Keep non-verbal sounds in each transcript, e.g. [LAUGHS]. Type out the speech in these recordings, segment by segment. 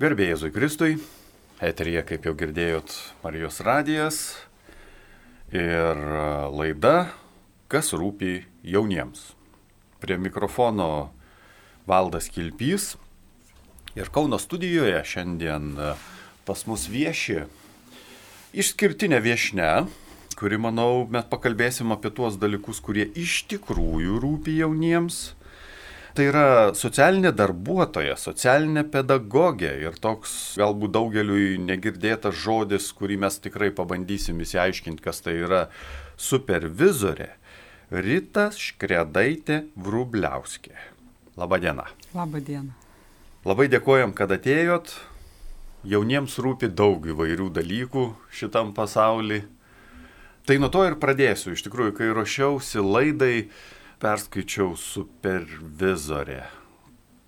Garbė Jėzui Kristui, eterija, kaip jau girdėjot, Marijos radijas. Ir laida, kas rūpi jauniems. Prie mikrofono Valdas Kilpys. Ir Kauno studijoje šiandien pas mus vieši išskirtinė viešne, kuri, manau, mes pakalbėsim apie tuos dalykus, kurie iš tikrųjų rūpi jauniems Tai yra socialinė darbuotoja, socialinė pedagogė ir toks galbūt daugeliui negirdėtas žodis, kurį mes tikrai pabandysim įsiaiškinti, kas tai yra supervizorė. Rita Škredaitė Vrubliauskė. Labadiena. Labadiena. Labai dėkojom, kad atėjot. Jauniems rūpi daug įvairių dalykų šitam pasauliu. Tai nuo to ir pradėsiu. Iš tikrųjų, kai ruošiausi laidai, perskaičiau supervizorė.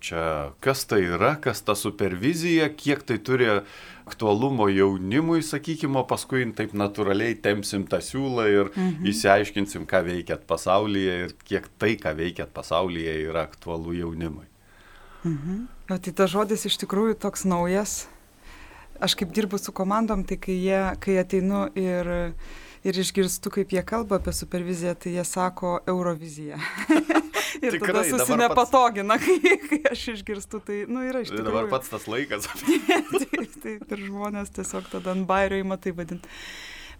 Čia kas tai yra, kas ta supervizija, kiek tai turi aktualumo jaunimui, sakykime, paskui taip natūraliai temsim tą siūlą ir mhm. įsiaiškinsim, ką veikiat pasaulyje ir kiek tai, ką veikiat pasaulyje, yra aktualu jaunimui. Mhm. O tai tas žodis iš tikrųjų toks naujas. Aš kaip dirbu su komandom, tai kai, jie, kai ateinu ir ir išgirstu, kaip jie kalba apie superviziją, tai jie sako Eurovizija. [LAUGHS] ir Tikrai, tada susinepatogina, pats... [LAUGHS] kai, kai aš išgirstu, tai, nu, yra iš tikrųjų. Dabar pats tas laikas. [LAUGHS] taip, taip, ir žmonės tiesiog tada ant bairio įma tai vadinti.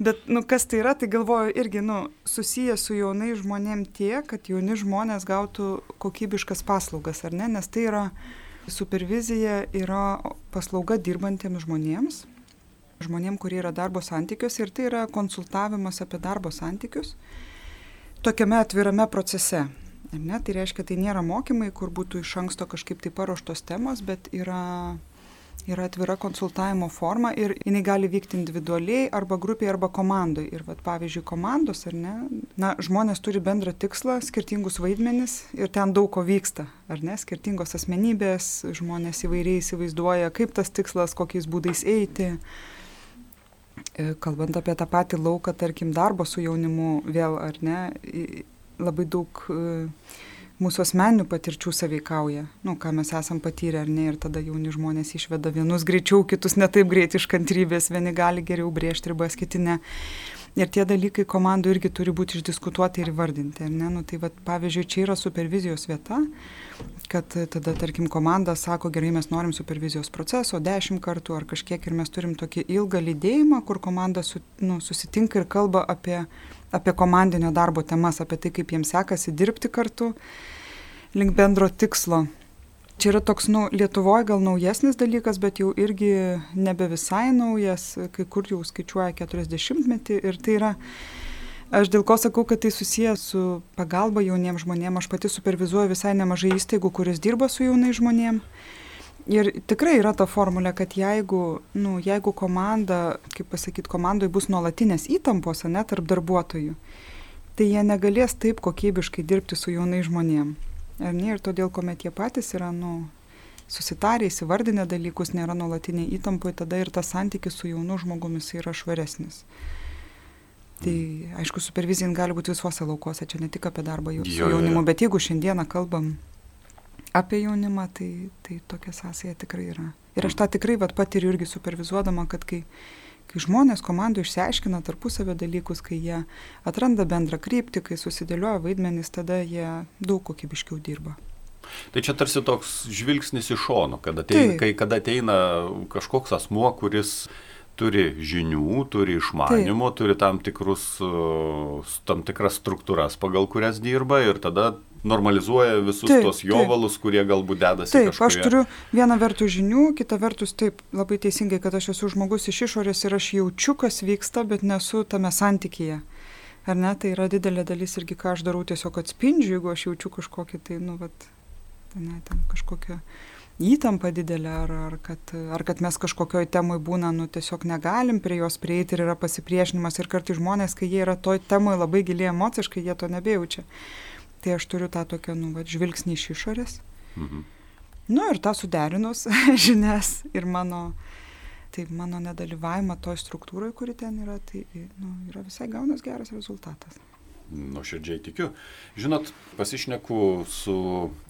Bet, nu, kas tai yra, tai galvoju irgi, nu, susiję su jaunai žmonėm tiek, kad jauni žmonės gautų kokybiškas paslaugas, ar ne? Nes tai yra, supervizija yra paslauga dirbantiems žmonėms, žmonėm, kurie yra darbo santykiuose ir tai yra konsultavimas apie darbo santykius tokiame atvirame procese. Ne, tai reiškia, tai nėra mokymai, kur būtų iš anksto kažkaip tai paruoštos temos, bet yra, yra atvira konsultavimo forma ir jinai gali vykti individualiai arba grupėje arba komandai. Ir vat, pavyzdžiui, komandos, ar ne, na, žmonės turi bendrą tikslą, skirtingus vaidmenis ir ten daug ko vyksta, ar ne, skirtingos asmenybės, žmonės įvairiai įsivaizduoja, kaip tas tikslas, kokiais būdais eiti kalbant apie tą patį lauką, tarkim, darbo su jaunimu vėl, ar ne, labai daug e, mūsų asmeninių patirčių saveikauja, nu, ką mes esam patyrę ar ne, ir tada jauni žmonės išveda vienus greičiau, kitus netaip greit iš kantrybės, vieni gali geriau brėžti ribas, kiti ne. Ir tie dalykai komandų irgi turi būti išdiskutuoti ir įvardinti. Ne? Nu, tai vat, pavyzdžiui, čia yra supervizijos vieta, kad tada, tarkim, komanda sako, gerai, mes norim supervizijos proceso dešimt kartų ar kažkiek ir mes turim tokį ilgą lydėjimą, kur komanda su, nu, susitinka ir kalba apie, apie komandinio darbo temas, apie tai, kaip jiems sekasi dirbti kartu link bendro tikslo. Čia yra toks, nu, Lietuvoje gal naujesnis dalykas, bet jau irgi nebe visai naujas, kai kur jau skaičiuoja 40 metį ir tai yra, aš dėl ko sakau, kad tai susijęs su pagalba jauniems žmonėms, aš pati supervizuoju visai nemažai įstaigų, kuris dirba su jaunai žmonėms. Ir tikrai yra ta formulė, kad jeigu, nu, jeigu komanda, kaip pasakyti, komandoje bus nuolatinės įtampos, ne, tarp darbuotojų, tai jie negalės taip kokybiškai dirbti su jaunai žmonėms. Ar ne? Ir todėl, kuomet jie patys yra, nu, susitarę, įsivardinę dalykus, nėra nuolatiniai įtampai, tada ir tas santykis su jaunu žmogumis yra švaresnis. Tai aišku, supervizija gali būti visuose laukuose, čia ne tik apie darbą jau, su jaunimu, bet jeigu šiandieną kalbam apie jaunimą, tai, tai tokia sąsaja tikrai yra. Ir aš tą tikrai vat, patiriu irgi supervizuodama, kad kai kai žmonės komandų išsiaiškina tarpusavio dalykus, kai jie atranda bendrą kryptį, kai susidėlioja vaidmenys, tada jie daug kokybiškiau dirba. Tai čia tarsi toks žvilgsnis iš šono, kada ateina, kai, kada ateina kažkoks asmuo, kuris turi žinių, turi išmanimo, Taip. turi tam, tikrus, tam tikras struktūras, pagal kurias dirba ir tada normalizuoja visus taip, tos jovalus, taip. kurie galbūt dedasi. Taip, kažkurie. aš turiu vieną vertus žinių, kitą vertus taip, labai teisingai, kad aš esu žmogus iš išorės ir aš jaučiu, kas vyksta, bet nesu tame santykyje. Ar ne, tai yra didelė dalis irgi, ką aš darau, tiesiog atspindžiu, jeigu aš jaučiu kažkokį, tai, nu, vat, ne, ten kažkokią įtampa didelė, ar, ar, kad, ar kad mes kažkokioj temui būna, nu, tiesiog negalim prie jos prieiti ir yra pasipriešinimas ir kartai žmonės, kai jie yra toj temui labai giliai emociškai, jie to nebejaučia. Tai aš turiu tą tokią, nu, va, žvilgsnį iš išorės. Mhm. Nu ir tą suderinus [LAUGHS] žinias ir mano, tai mano nedalyvavimą toj struktūroje, kuri ten yra, tai nu, yra visai gaunas geras rezultatas. Nuoširdžiai tikiu. Žinot, pasišneku su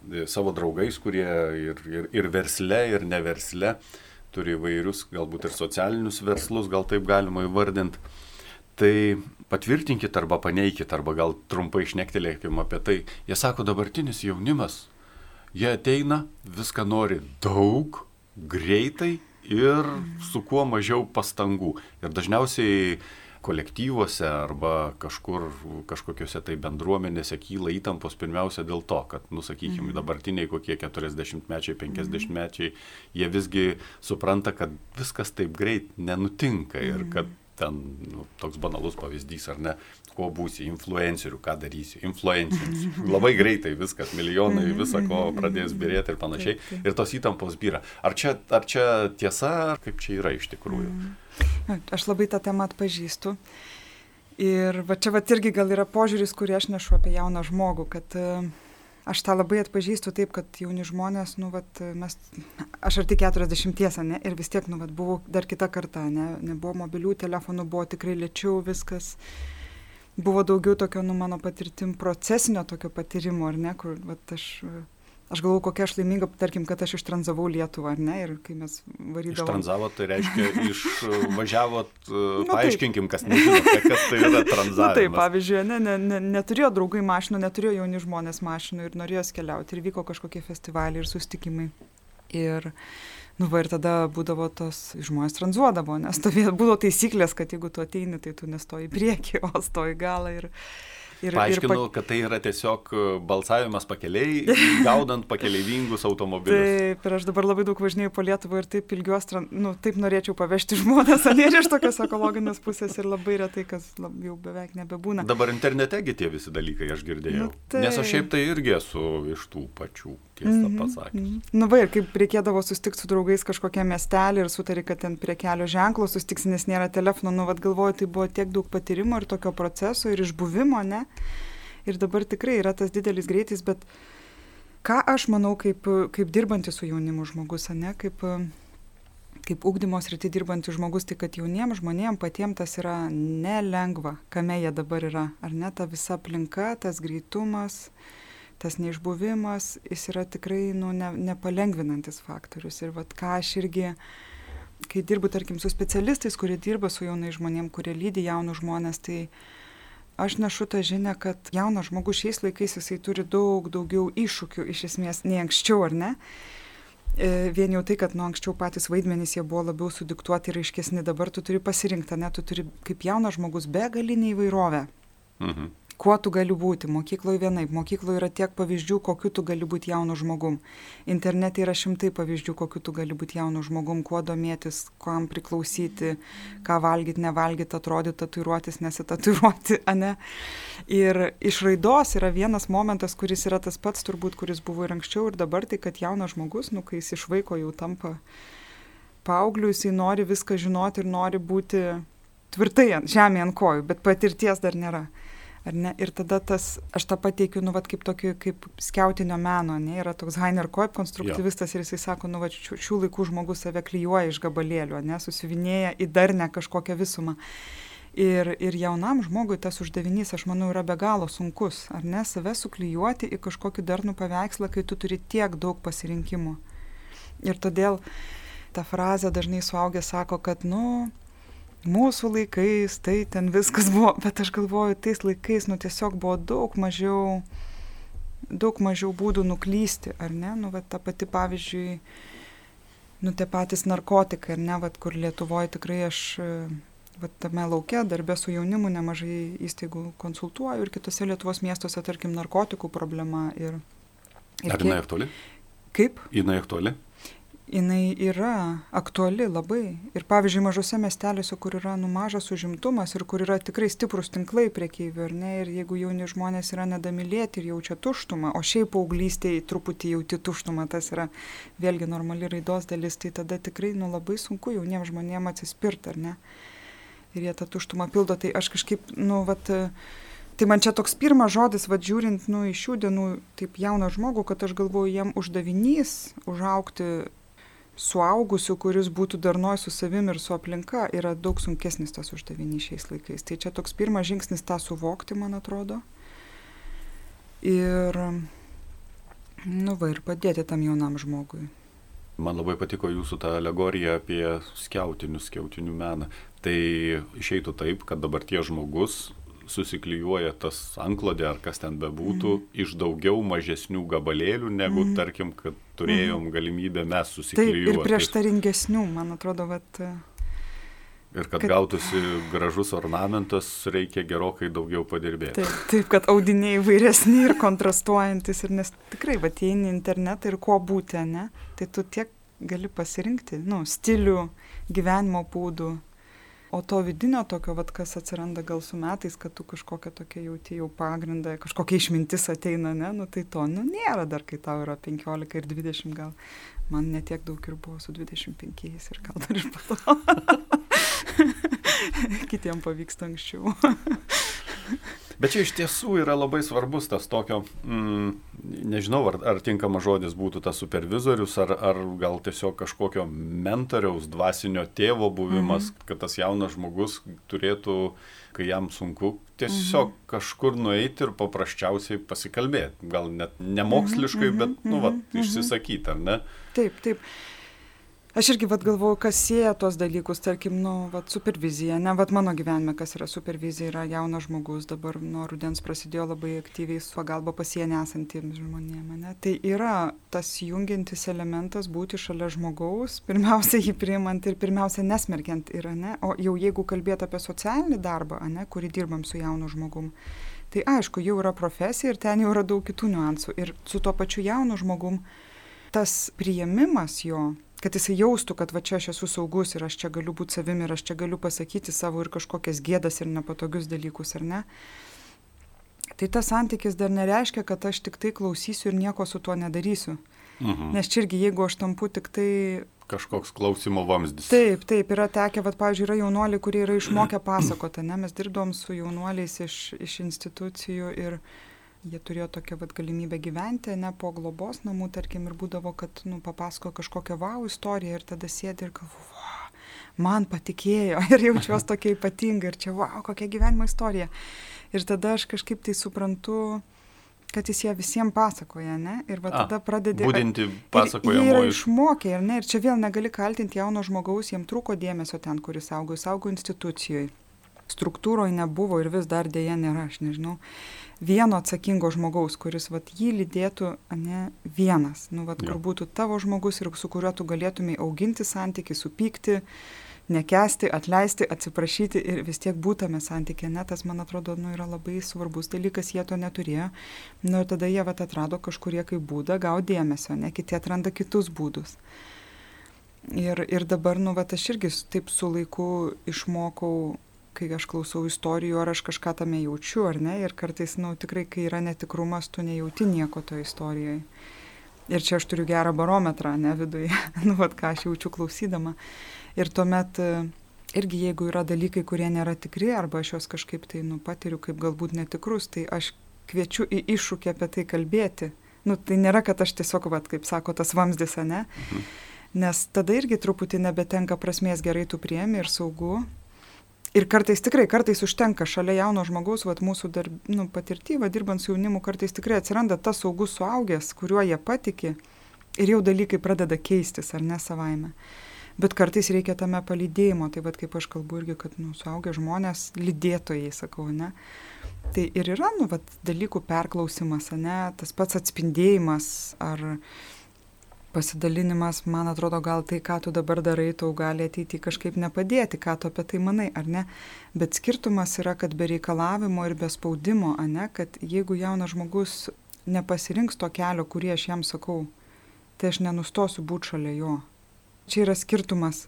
e, savo draugais, kurie ir, ir, ir versle, ir neversle. turi įvairius, galbūt ir socialinius verslus, gal taip galima įvardinti. Tai patvirtinkit arba paneikit, arba gal trumpai išnektelėkim apie tai. Jie sako, dabartinis jaunimas, jie ateina, viską nori daug, greitai ir su kuo mažiau pastangų. Ir dažniausiai kolektyvuose arba kažkur kažkokiuose tai bendruomenėse kyla įtampos pirmiausia dėl to, kad, nu, sakykime, mhm. dabartiniai kokie 40-mečiai, 50-mečiai, jie visgi supranta, kad viskas taip greit nenutinka ir kad ten nu, toks banalus pavyzdys, ar ne, kuo būsi, influencerių, ką darysi, influencerius. [LAUGHS] Labai greitai viskas, milijonai visą ko pradės birėti ir panašiai. Ir tos įtampos byra. Ar čia, ar čia tiesa, ar kaip čia yra iš tikrųjų? Aš labai tą temą atpažįstu. Ir va čia va irgi gal yra požiūris, kurį aš nešu apie jauną žmogų, kad uh, aš tą labai atpažįstu taip, kad jauni žmonės, nu, vat, mes, aš arti 40, ne, ir vis tiek, nu, vat, buvau dar kita karta, ne, nebuvo mobilių telefonų, buvo tikrai lėčiau viskas, buvo daugiau tokio, nu, mano patirtim, procesinio tokio patyrimo, ar ne, kur, vat, aš aš galvoju, kokia aš laiminga, tarkim, kad aš ištranzavau Lietuvą, ar ne, ir kai mes varydavom. Ištranzavot, tai reiškia, išvažiavot, [LAUGHS] nu, paaiškinkim, kas nežino, kas tai yra [LAUGHS] tranzavimas. Na, taip, pavyzdžiui, ne, ne, ne, neturėjo draugai mašinų, neturėjo jauni žmonės mašinų ir norėjo keliauti ir vyko kažkokie festivaliai ir sustikimai. Ir, nu, va ir tada būdavo tos žmonės tranzuodavo, nes tovė, būdavo taisyklės, kad jeigu tu ateini, tai tu nestoji į priekį, o stoji galą. Ir, Ir, Paaiškinau, ir pa... kad tai yra tiesiog e, balsavimas pakeliai, [LAUGHS] gaudant pakeleivingus automobilius. Taip, ir aš dabar labai daug važinėjau po Lietuvą ir taip ilgiuos, nu, taip norėčiau pavežti žmonės, [LAUGHS] ar ne iš tokios ekologinės pusės ir labai retai, kas lab, jau beveik nebebūna. Dabar internetegi tie visi dalykai, aš girdėjau. Nu, tai... Nes aš šiaip tai irgi esu iš tų pačių tiesą mm -hmm. pasakius. Mm -hmm. Na va, ir kaip reikėdavo susitikti su draugais kažkokiam miestelį ir sutari, kad ten prie kelio ženklo susitiksi, nes nėra telefono, nu vad galvoju, tai buvo tiek daug patyrimo ir tokio proceso ir išbuvimo, ne? Ir dabar tikrai yra tas didelis greitis, bet ką aš manau kaip, kaip dirbantis su jaunimu žmogus, ne? Kaip, kaip ugdymo srity dirbantis žmogus, tai kad jauniems žmonėms patiems tas yra nelengva, kame jie dabar yra, ar ne, ta visa aplinka, tas greitumas, tas neišbuvimas, jis yra tikrai nu, ne, nepalengvinantis faktorius. Ir vad ką aš irgi, kai dirbu, tarkim, su specialistais, kurie dirba su jaunai žmonėm, kurie lydi jaunus žmonės, tai aš nešu tą žinę, kad jaunas žmogus šiais laikais jisai turi daug daugiau iššūkių iš esmės nei anksčiau, ar ne? E, vien jau tai, kad nuo anksčiau patys vaidmenys jie buvo labiau sudiktuoti ir aiškesni, dabar tu turi pasirinkti, ne, tu turi kaip jaunas žmogus begalinį įvairovę. Mhm kuo tu gali būti. Mokykloje vienaip, mokykloje yra tiek pavyzdžių, kokiu tu gali būti jaunu žmogum. Internete yra šimtai pavyzdžių, kokiu tu gali būti jaunu žmogum, kuo domėtis, kam priklausyti, ką valgyti, nevalgyti, atrodyti, tatuiruotis, nesitatuiruoti, [LAUGHS] ne. Ir iš raidos yra vienas momentas, kuris yra tas pats turbūt, kuris buvo ir anksčiau, ir dabar, tai kad jaunas žmogus, nu, kai jis iš vaiko jau tampa paaugliu, jisai nori viską žinoti ir nori būti tvirtai ant žemė ant kojų, bet patirties dar nėra ar ne? Ir tada tas aš tą pateikiu nu vat kaip tokį kaip skiautinio meno ane yra toks hainer koip konstruktyvistas ir jisai sako nu vat šių, šių laikų žmogus save klijuoja iš gabalėlių ane susiuvinėja į darnią kažkokią visumą. Ir ir jaunam žmogui tas uždavinys aš manau yra be galo sunkus ar ne? Save suklijuoti į kažkokį darnų paveikslą kai tu turi tiek daug pasirinkimų. Ir todėl ta frazė dažnai suaugę sako kad nu mūsų laikais tai ten viskas buvo, bet aš galvoju, tais laikais, nu tiesiog buvo daug mažiau, daug mažiau būdų nuklysti, ar ne? Nu, bet ta pati, pavyzdžiui, nu tie patys narkotikai, ar ne, vat, kur Lietuvoje tikrai aš, vat, tame laukia, darbė su jaunimu nemažai įstaigų konsultuoju ir kitose Lietuvos miestuose, tarkim, narkotikų problema. Ir, ir ar jinai aktuali? Kaip? Jinai aktuali? Jinai yra aktuali labai. Ir pavyzdžiui, mažose miesteliuose, kur yra nu, mažas užimtumas ir kur yra tikrai stiprus tinklai priekyvių, ar ne, ir jeigu jauni žmonės yra nedamylėti ir jaučia tuštumą, o šiaip paauglystėje truputį jauti tuštumą, tas yra vėlgi normali raidos dalis, tai tada tikrai nu, labai sunku jauniems žmonėms atsispirti, ar ne. Ir jie tą tuštumą pildo, tai aš kažkaip, nu, vat, Tai man čia toks pirmas žodis, vad žiūrint, nu, iš šių dienų, taip jauną žmogų, kad aš galvoju, jam uždavinys užaukti suaugusiu, kuris būtų darnoj su savim ir su aplinka, yra daug sunkesnis tas uždavinys šiais laikais. Tai čia toks pirmas žingsnis tą suvokti, man atrodo. Ir, nu va, ir padėti tam jaunam žmogui. Man labai patiko jūsų ta alegorija apie skiautinius, skiautinių meną. Tai išeitų taip, kad dabar tie žmogus susiklyjuoja tas anklodė ar kas ten bebūtų mm. iš daugiau mažesnių gabalėlių, negu mm. tarkim, kad turėjom mm. galimybę mes susiklyjuoti. Taip, ir prieštaringesnių, man atrodo, vat, Ir kad, kad gautųsi gražus ornamentas, reikia gerokai daugiau padirbėti. Taip, taip kad audiniai įvairesni ir kontrastuojantis, ir nes tikrai, va, įeini internetą ir kuo būti, ne, tai tu tiek gali pasirinkti, nu, stilių, gyvenimo būdų, o to vidinio tokio, va, kas atsiranda gal su metais, kad tu kažkokią tokią jauti jau pagrindą, kažkokia išmintis ateina, ne, nu, tai to, nu, nėra dar, kai tau yra 15 ir 20 gal. Man netiek daug ir buvo su 25 ir gal dar ir po to. [LAUGHS] kitiem pavyksta anksčiau. [LAUGHS] Bet čia iš tiesų yra labai svarbus tas tokio, mm, nežinau, ar, ar tinkamas žodis būtų tas supervizorius, ar, ar gal tiesiog kažkokio mentoriaus, dvasinio tėvo buvimas, -hmm. kad tas jaunas žmogus turėtų, kai jam sunku, tiesiog -hmm. kažkur nueiti ir paprasčiausiai pasikalbėti. Gal net nemoksliškai, -hmm. bet, nu, va, mm -hmm. išsisakyti, ar ne? Taip, taip. Aš irgi vat galvoju, kas sieja tuos dalykus, tarkim, nu, vat supervizija, ne, vat mano gyvenime, kas yra supervizija, yra jaunas žmogus, dabar nuo rudens prasidėjo labai aktyviai su pagalba pasienė esantiems žmonėms, ne. Tai yra tas jungiantis elementas būti šalia žmogaus, pirmiausia jį priimant ir pirmiausia nesmerkiant yra, ne, o jau jeigu kalbėt apie socialinį darbą, ne, kurį dirbam su jaunu žmogum, tai aišku, jau yra profesija ir ten jau yra daug kitų niuansų ir su tuo pačiu jaunu žmogum tas priėmimas jo kad jisai jaustų, kad va čia aš esu saugus ir aš čia galiu būti savimi ir aš čia galiu pasakyti savo ir kažkokias gėdas ir nepatogius dalykus, ar ne? Tai tas santykis dar nereiškia, kad aš tik tai klausysiu ir nieko su tuo nedarysiu. Mhm. Nes čia irgi, jeigu aš tampu tik tai... Kažkoks klausimo vamzdis. Taip, taip, yra tekę, vad, pavyzdžiui, yra jaunuoliai, kurie yra išmokę pasakoti, ne, mes dirbdom su jaunuoliais iš, iš institucijų ir jie turėjo tokią vat galimybę gyventi ne po globos namų tarkim ir būdavo kad nu papasakoja kažkokią vau istoriją ir tada sėdi ir galvoji va man patikėjo [LAUGHS] ir jaučiuos tokia ypatinga ir čia vau kokia gyvenimo istorija ir tada aš kažkaip tai suprantu kad jis ją visiems pasakoja, ne? Ir va tada pradedi... Būdinti pasakojimu. Jie yra išmokę, ir ne? Ir čia vėl negali kaltinti jauno žmogaus, jiems trūko dėmesio ten, kuris augo, jis augo institucijoje. Struktūroje nebuvo ir vis dar dėja nėra, aš nežinau vieno atsakingo žmogaus, kuris vat, jį lydėtų, ne vienas, nu, vat, kur būtų tavo žmogus ir su kuriuo tu galėtumai auginti santykių, supykti, nekesti, atleisti, atsiprašyti ir vis tiek būtame santykė. Net tas, man atrodo, nu, yra labai svarbus dalykas, jie to neturėjo. Nu, ir tada jie vat, atrado kažkurie kaip būdą gauti dėmesio, ne kiti atranda kitus būdus. Ir, ir dabar, nu, vat, aš irgi taip su laiku išmokau kai aš klausau istorijų, ar aš kažką tame jaučiu, ar ne. Ir kartais, na, nu, tikrai, kai yra netikrumas, tu nejauti nieko toje istorijoje. Ir čia aš turiu gerą barometrą, ne viduje, [LAUGHS] nu, vad ką aš jaučiu klausydama. Ir tuomet e, irgi, jeigu yra dalykai, kurie nėra tikri, arba aš juos kažkaip tai, nu, patiriu kaip galbūt netikrus, tai aš kviečiu į iššūkį apie tai kalbėti. Nu, tai nėra, kad aš tiesiog, vad, kaip sako, tas vamzdis, ne? Mhm. Nes tada irgi truputį nebetenka prasmės gerai tu priemi ir saugu, ir kartais tikrai kartais užtenka šalia jauno žmogaus vat mūsų dar nu patirty va dirbant su jaunimu kartais tikrai atsiranda tas saugus suaugęs kuriuo jie patiki ir jau dalykai pradeda keistis ar ne savaime. Bet kartais reikia tame palydėjimo. Tai vat kaip aš kalbu irgi kad nu suaugę žmonės lydėtojai sakau ane tai ir yra nu vat dalykų perklausymas ane? Tas pats atspindėjimas ar pasidalinimas, man atrodo, gal tai, ką tu dabar darai, tau gali ateiti kažkaip nepadėti, ką tu apie tai manai, ar ne. Bet skirtumas yra, kad be reikalavimo ir be spaudimo, ne, kad jeigu jaunas žmogus nepasirinks to kelio, kurį aš jam sakau, tai aš nenustosiu būti šalia jo. Čia yra skirtumas,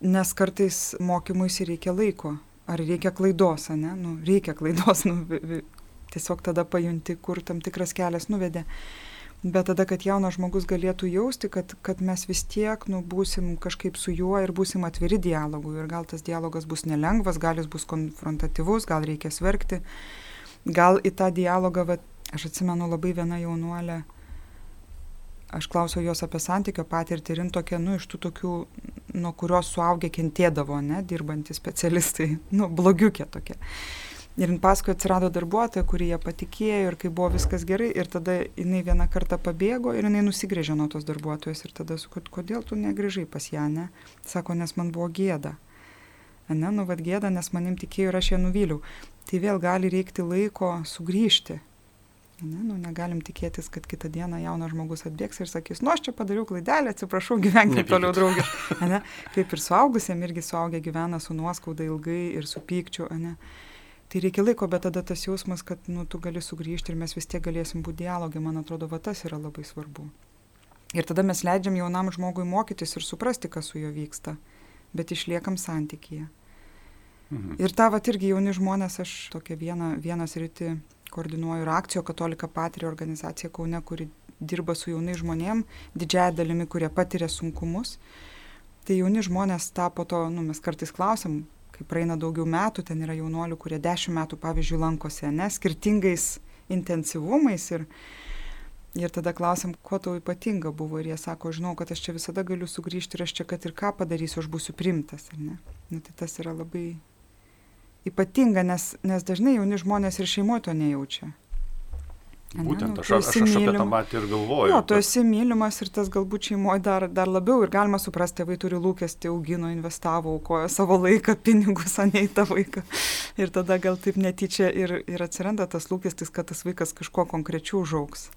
nes kartais mokymuisi reikia laiko, ar reikia klaidos, ne, nu, reikia klaidos, [LAUGHS] nu, tiesiog tada pajunti, kur tam tikras kelias nuvedė bet tada kad jaunas žmogus galėtų jausti kad kad mes vis tiek nu būsim kažkaip su juo ir būsim atviri dialogui. Ir gal tas dialogas bus nelengvas gal jis bus konfrontatyvus gal reikės verkti gal į tą dialogą vat aš atsimenu labai viena jaunuolė aš klausiau jos apie santykio patirtį ir jin tokia nu iš tų tokių nuo kurios suaugę kentėdavo ne dirbantys specialistai [LAUGHS] nu blogiukė tokia Ir paskui atsirado darbuotoja, kurį jie patikėjo ir kai buvo viskas gerai, ir tada jinai vieną kartą pabėgo ir jinai nusigrėžė nuo tos darbuotojos ir tada sakau, kodėl tu negrįžai pas ją, ne? Sako, nes man buvo gėda. Ne, nu vad gėda, nes manim tikėjo ir aš ją nuvyliau. Tai vėl gali reikti laiko sugrįžti. Ne, nu, negalim tikėtis, kad kitą dieną jaunas žmogus atbėgs ir sakys, nu aš čia padariau klaidelę, atsiprašau, gyvenkime toliau draugiškai. Kaip ir suaugusiem irgi suaugę gyvena su nuoskauda ilgai ir su pykčiu. Ne? Tai reikia laiko, bet tada tas jausmas, kad nu, tu gali sugrįžti ir mes vis tiek galėsim būti dialogė, man atrodo, va tas yra labai svarbu. Ir tada mes leidžiam jaunam žmogui mokytis ir suprasti, kas su juo vyksta, bet išliekam santykyje. Mhm. Ir tą vat irgi jauni žmonės, aš tokią vieną, vienas rytį koordinuoju ir akcijo katolika patria organizacija Kaune, kuri dirba su jaunai žmonėm, didžiąją dalimi, kurie patiria sunkumus. Tai jauni žmonės tapo to, nu, mes kartais klausim, kai praeina daugiau metų, ten yra jaunuolių, kurie dešimt metų, pavyzdžiui, lankosi, ne, skirtingais intensyvumais ir, ir tada klausim, kuo tau ypatinga buvo ir jie sako, žinau, kad aš čia visada galiu sugrįžti ir aš čia, kad ir ką padarysiu, aš būsiu primtas. Nu, tai tas yra labai ypatinga, nes, nes dažnai jauni žmonės ir šeimoje to nejaučia. Būtent, nu, aš, aš, aš apie tą matį ir galvoju. Jo, tu esi mylimas ir tas galbūt šeimoje dar, dar labiau ir galima suprasti, tėvai turi lūkestį, augino, investavo, aukojo savo laiką, [LAUGHS] pinigus, o ne į tą vaiką. Ir tada gal taip netyčia ir, ir atsiranda tas lūkestis, kad tas vaikas kažkuo konkrečiu užaugs.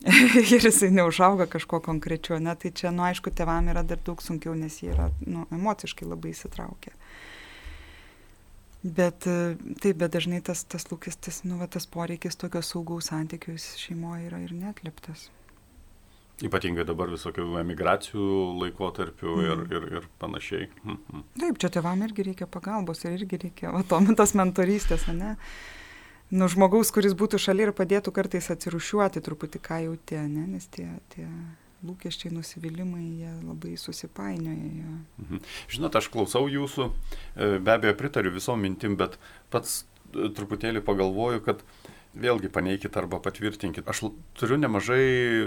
[LAUGHS] ir jisai neužauga kažkuo konkrečiu, ne, tai čia, nu aišku, tėvam yra dar daug sunkiau, nes jie yra nu, emociškai labai įsitraukę. Bet e, taip, bet dažnai tas, tas lūkestis, nu, va, tas poreikis tokio saugaus santykių šeimoje yra ir netliptas. Ypatingai dabar visokių emigracijų laikotarpių mm. ir, ir, ir panašiai. Mm -hmm. Taip, čia tevam irgi reikia pagalbos ir irgi reikia, va, to, [LAUGHS] tos mentorystės, ne? Nu, žmogaus, kuris būtų šalia ir padėtų kartais atsirušiuoti truputį, ką jauti, ne? Nes tie, tie lūkesčiai, nusivylimai, jie labai susipainioja. Mhm. Žinot, aš klausau jūsų, e, be abejo pritariu visom mintim, bet pats e, truputėlį pagalvoju, kad vėlgi paneikit arba patvirtinkit. Aš turiu nemažai e,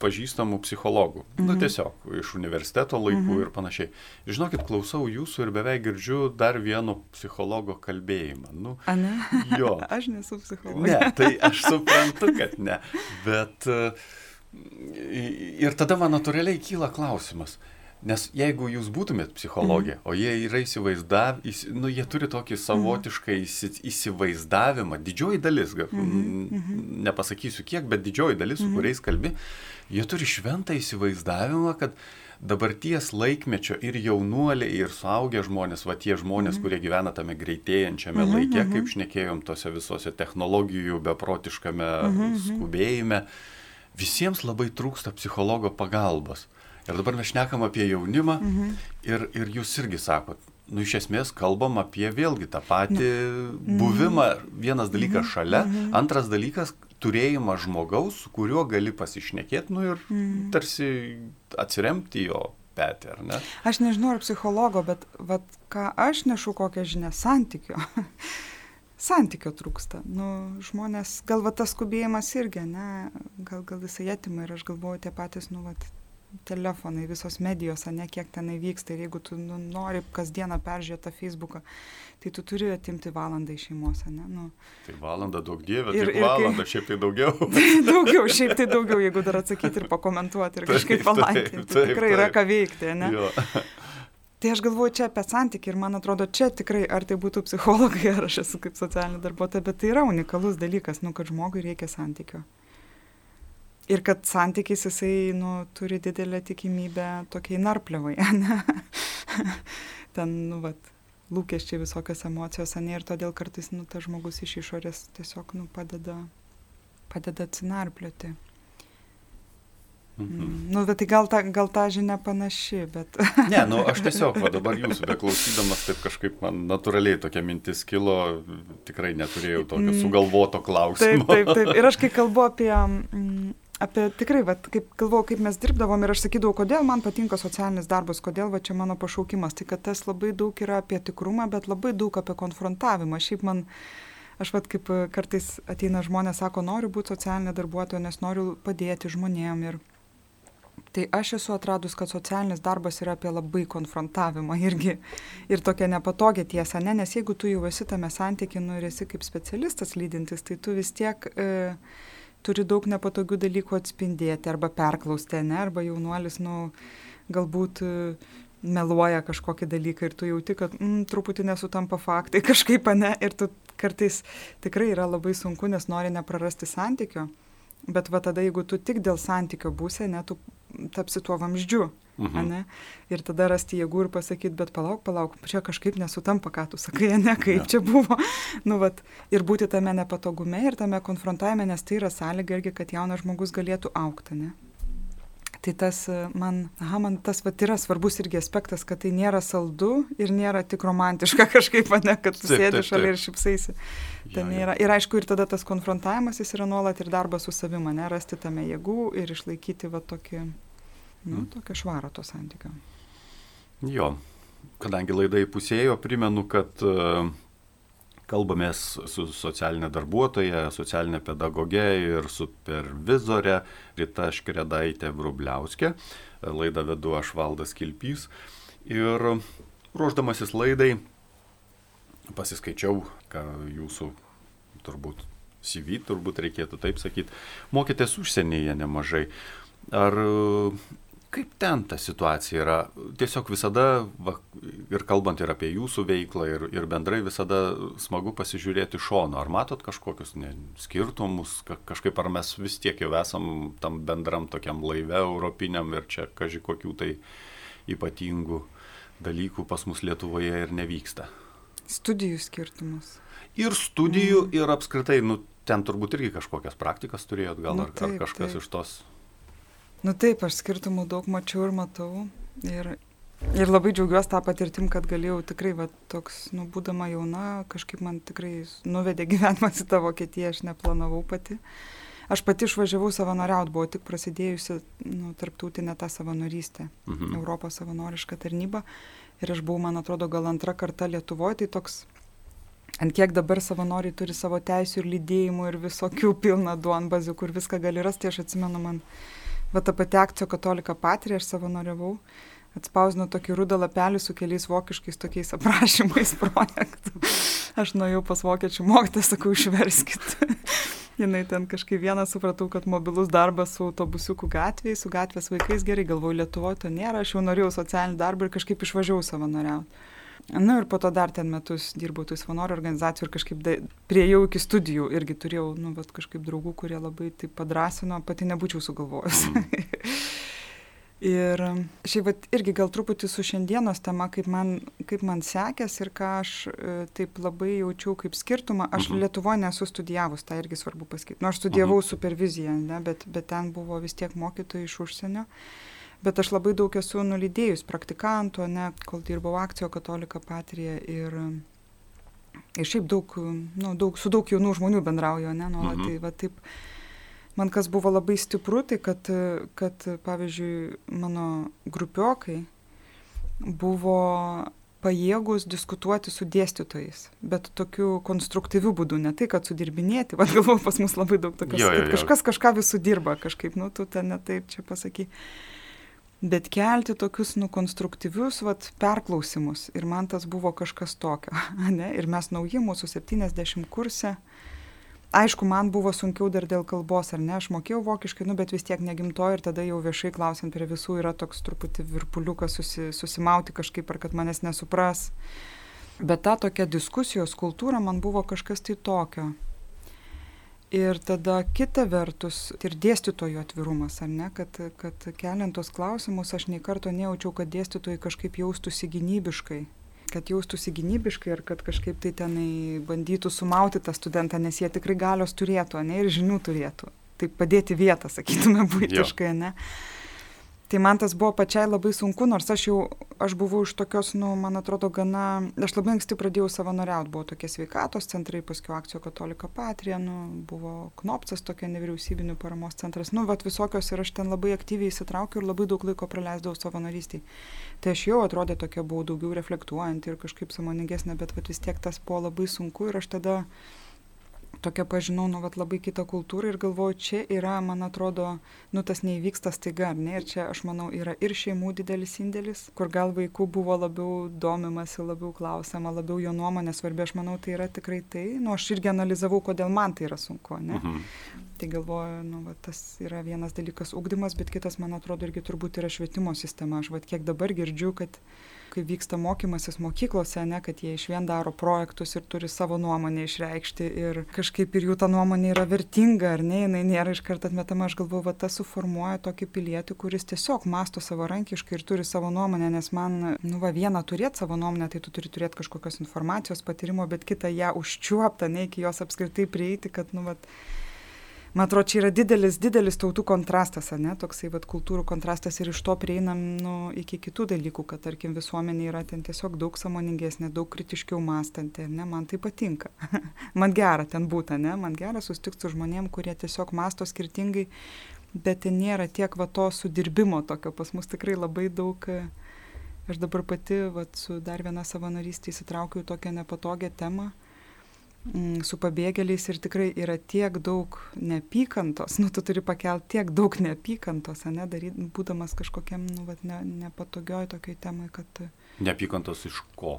pažįstamų psichologų. Nu, mhm. Nu, tiesiog iš universiteto laikų mhm. ir panašiai. Žinokit, klausau jūsų ir beveik girdžiu dar vieno psichologo kalbėjimą. Nu, A ne? Jo. [LAUGHS] aš nesu psichologas. Ne, tai aš suprantu, kad ne. Bet uh, Ir tada man natūraliai kyla klausimas. Nes jeigu jūs būtumėt psichologė, mm. o jie yra įsivaizdavę, nu, jie turi tokį savotišką įsi, įsivaizdavimą, didžioji dalis, mm -hmm. nepasakysiu kiek, bet didžioji dalis, su mm -hmm. kuriais kalbi, jie turi šventą įsivaizdavimą, kad dabarties laikmečio ir jaunuoliai, ir suaugę žmonės, va tie žmonės, mm. kurie gyvena tame greitėjančiame -hmm. laike, kaip šnekėjom, tose visose technologijų beprotiškame -hmm. skubėjime, mm visiems labai trūksta psichologo pagalbos. Ir dabar mes šnekam apie jaunimą mhm. ir, ir jūs irgi sakot, nu iš esmės kalbam apie vėlgi tą patį mhm. buvimą, vienas dalykas mhm. šalia, mhm. antras dalykas turėjimą žmogaus, su kuriuo gali pasišnekėti, nu ir mhm. tarsi atsiremti jo petį, ar ne? Aš nežinau, ar psichologo, bet vat, ką aš nešu kokią žinią santykio. [LAUGHS] santykio trūksta. Nu, žmonės, gal va tas skubėjimas irgi, ne, gal, gal visai atima ir aš galvoju tie patys, nu, va, telefonai, visos medijos, ne kiek tenai vyksta ir jeigu tu nu, nori kasdieną peržiūrėti tą Facebooką, tai tu turi atimti valandą iš šeimos, ne? Nu. Tai valanda daug dievė, ir, ir valanda, kai... šiaip tai daugiau. [LAUGHS] daugiau, šiaip tai daugiau, jeigu dar atsakyti ir pakomentuoti ir [LAUGHS] kažkaip palankinti. Tai tikrai taip. yra ką veikti, ne? Jo. Tai aš galvoju čia apie santykį ir man atrodo čia tikrai, ar tai būtų psichologai, [LAUGHS] ar aš esu kaip socialinė darbuotoja, bet tai yra unikalus dalykas, nu, kad žmogui reikia santykio. Ir kad santykis jisai, nu, turi didelę tikimybę tokiai narpliavai, [LAUGHS] ne? Ten, nu, vat, lūkesčiai visokios emocijos, ne? Ir todėl kartais, nu, tas žmogus iš išorės tiesiog, nu, padeda, padeda atsinarplioti. Mhm. Nu, bet tai gal ta, gal ta žinia panaši, bet... [LAUGHS] ne, nu aš tiesiog, va, dabar jūsų beklausydamas, taip kažkaip man natūraliai tokia mintis kilo, tikrai neturėjau tokio mm. sugalvoto klausimo. Taip, taip, taip. [LAUGHS] Ir aš kai kalbu apie, mm, apie tikrai, va, kaip galvoju, kaip mes dirbdavom ir aš sakydavau, kodėl man patinka socialinis darbas, kodėl va čia mano pašaukimas, tai kad tas labai daug yra apie tikrumą, bet labai daug apie konfrontavimą. Šiaip man aš vat kaip kartais ateina žmonės, sako, noriu būti socialinė darbuotoja, nes noriu padėti žmonėm ir Tai aš esu atradus, kad socialinis darbas yra apie labai konfrontavimą irgi ir tokią nepatogią tiesą, ne, nes jeigu tu jau esi tame santykiu nu, ir esi kaip specialistas lydintis, tai tu vis tiek e, turi daug nepatogių dalykų atspindėti arba perklausti, ne, arba jaunuolis, nu, galbūt e, meluoja kažkokį dalyką ir tu jauti, kad mm, truputį nesutampa faktai [LAUGHS] kažkaip, ne, ir tu kartais tikrai yra labai sunku, nes nori neprarasti santykio. Bet va tada, jeigu tu tik dėl santykio būsi, ne, tu tapsi tuo vamzdžiu. Mhm. Ne? Ir tada rasti jėgų ir pasakyti, bet palauk, palauk, čia kažkaip nesutampa, ką tu sakai, ne, kaip ja. čia buvo. [LAUGHS] nu, vat, ir būti tame nepatogume ir tame konfrontavime, nes tai yra sąlyga irgi, kad jaunas žmogus galėtų aukti. Ne? Tai tas man, aha, man tas vat, yra svarbus irgi aspektas, kad tai nėra saldu ir nėra tik romantiška [LAUGHS] kažkaip, ne, kad tu sėdi šalia ir šipsaisi. Ja, ja. Ir aišku, ir tada tas konfrontavimas jis yra nuolat ir darbas su savimi, ne, rasti tame jėgų ir išlaikyti va tokį, nu, tokią švarą to santykio. Jo, kadangi laidai pusėjo, primenu, kad uh, Kalbamės su socialinė darbuotoja, socialinė pedagogė ir supervizorė Rita Škredaitė Vrubliauskė. Laidą vedu aš Valdas Kilpys. Ir ruoždamasis laidai pasiskaičiau, ką jūsų turbūt CV, turbūt reikėtų taip sakyti, mokėtės užsienyje nemažai. Ar Kaip ten ta situacija yra? Tiesiog visada, va, ir kalbant ir apie jūsų veiklą, ir, ir bendrai visada smagu pasižiūrėti šono. Ar matot kažkokius ne, skirtumus, ka, kažkaip ar mes vis tiek jau esam tam bendram tokiam laive europiniam ir čia kažkai kokių tai ypatingų dalykų pas mus Lietuvoje ir nevyksta. Studijų skirtumus. Ir studijų, mm. ir apskritai, nu, ten turbūt irgi kažkokias praktikas turėjot, gal nu, ar, taip, ar kažkas taip. iš tos Nu taip, aš skirtumų daug mačiau ir matau. Ir, ir labai džiaugiuosi tą patirtim, kad galėjau tikrai, va, toks, nu, būdama jauna, kažkaip man tikrai nuvedė [LAUGHS] gyvenimas į tą Vokietiją, aš neplanavau pati. Aš pati išvažiavau savanoriaut, buvo tik prasidėjusi nu, tarptautinė ta savanorystė, mhm. Europos savanoriška tarnyba. Ir aš buvau, man atrodo, gal antrą kartą Lietuvoje, tai toks ant kiek dabar savanoriai turi savo teisų ir lydėjimų ir visokių pilną duonbazių, kur viską gali rasti, aš atsimenu, man va ta pati akcija Katolika Patrija, aš savanoriavau, atspausdino tokį rudą lapelį su keliais vokiškais tokiais aprašymais [LAUGHS] projektų. Aš nuėjau pas vokiečių mokytą, sakau, išverskit. [LAUGHS] Jinai ten kažkaip vieną supratau, kad mobilus darbas su autobusiukų gatvėje, su gatvės vaikais gerai, galvoju, Lietuvoje to nėra, aš jau norėjau socialinį darbą ir kažkaip išvažiavau savanoriauti. Na nu, ir po to dar ten metus dirbau tų savanorių organizacijų ir kažkaip da, priejau iki studijų irgi turėjau, nu, bet kažkaip draugų, kurie labai taip padrasino, pati nebūčiau sugalvojus. Mm. [LAUGHS] ir šiaip vat, irgi gal truputį su šiandienos tema, kaip man, kaip man sekės ir ką aš e, taip labai jaučiau kaip skirtumą. Aš mhm. Lietuvoje nesu studijavus, tai irgi svarbu pasakyti. Nu, aš studijavau mhm. superviziją, ne, bet, bet ten buvo vis tiek mokytojai iš užsienio. Uh, bet aš labai daug esu nulydėjus praktikantų, ne, kol dirbau akcijo katolika patrija ir, ir šiaip daug, nu, daug, su daug jaunų žmonių bendrauju, ne, nuolat. Mhm. Tai va taip, man kas buvo labai stipru, tai kad, kad pavyzdžiui, mano grupiokai buvo pajėgus diskutuoti su dėstytojais, bet tokiu konstruktyviu būdu, ne tai, kad sudirbinėti, [LAUGHS] vad galvoju, pas mus labai daug tokios, jo, jo, jo. kažkas kažką visų dirba, kažkaip, nu, tu ten ne taip čia pasaky bet kelti tokius nu konstruktyvius vat perklausimus. Ir man tas buvo kažkas tokio [LAUGHS] ane? Ir mes nauji mūsų septyniasdešim kurse. Aišku man buvo sunkiau dar dėl kalbos ar ne? Aš mokėjau vokiškai nu bet vis tiek ne gimtoji ir tada jau viešai klausiant prie visų yra toks truputį virpuliukas susi susimauti kažkaip ar kad manęs nesupras. Bet ta tokia diskusijos kultūra man buvo kažkas tai tokio Ir tada kita vertus ir dėstytojų atvirumas, ar ne, kad, kad keliant tos klausimus aš nei karto nejaučiau, kad dėstytojai kažkaip jaustųsi gynybiškai kad jaustųsi gynybiškai ir kad kažkaip tai tenai bandytų sumauti tą studentą, nes jie tikrai galios turėtų, ne, ir žinių turėtų. Tai padėti vietą, sakytume, būtiškai, ne. Tai man tas buvo pačiai labai sunku, nors aš jau, aš buvau iš tokios, nu, man atrodo, gana, aš labai anksti pradėjau savanoriauti, buvo tokie sveikatos centrai, paskui akcijo katolika patrija, nu, buvo Knopcas, tokia nevyriausybinių paramos centras, nu, vat visokios ir aš ten labai aktyviai įsitraukiau ir labai daug laiko praleisdavau savanorystiai. Tai aš jau atrodė tokia buvau daugiau reflektuojanti ir kažkaip samoningesnė, bet vat vis tiek tas buvo labai sunku ir aš tada tokia pažinau, nu, vat, labai kitą kultūrą ir galvoju, čia yra, man atrodo, nu, tas neįvyksta staiga, ne, ir čia, aš manau, yra ir šeimų didelis indėlis, kur gal vaikų buvo labiau domimasi, labiau klausama, labiau jo nuomonė svarbi, aš manau, tai yra tikrai tai, nu, aš irgi analizavau, kodėl man tai yra sunku, ne. Mhm. Tai galvoju, nu, va, tas yra vienas dalykas ugdymas, bet kitas, man atrodo, irgi turbūt yra švietimo sistema. Aš va, kiek dabar girdžiu, kad kai vyksta mokymasis mokyklose, ne, kad jie iš vien daro projektus ir turi savo nuomonę išreikšti ir kažkaip ir jų ta nuomonė yra vertinga, ar ne, jinai nėra iš karto atmetama, aš galvoju, va tas suformuoja tokį pilietį, kuris tiesiog masto savarankiškai ir turi savo nuomonę, nes man, nu va, vieną turėti savo nuomonę, tai tu turi turėti kažkokios informacijos, patyrimo, bet kitą ją užčiuoptą, ne iki jos apskritai prieiti, kad, nu va, man atrodo, čia yra didelis, didelis tautų kontrastas, ne, toksai vat, kultūrų kontrastas ir iš to prieinam nu, iki kitų dalykų, kad, tarkim, visuomenė yra ten tiesiog daug samoningesnė, daug kritiškiau mąstanti, ne, man tai patinka. [LAUGHS] man gera ten būti, ne, man gera sustikti su žmonėm, kurie tiesiog masto skirtingai, bet ten nėra tiek va to sudirbimo tokio, pas mus tikrai labai daug. Aš dabar pati vat, su dar viena savanorystė įsitraukiau tokią nepatogią temą Mm, su pabėgėliais ir tikrai yra tiek daug neapykantos, [LAUGHS] nu tu turi pakelti tiek daug neapykantos, ne, daryt, būdamas kažkokiam, nu, vat, ne, nepatogioj tokiai temai, kad... Neapykantos iš ko?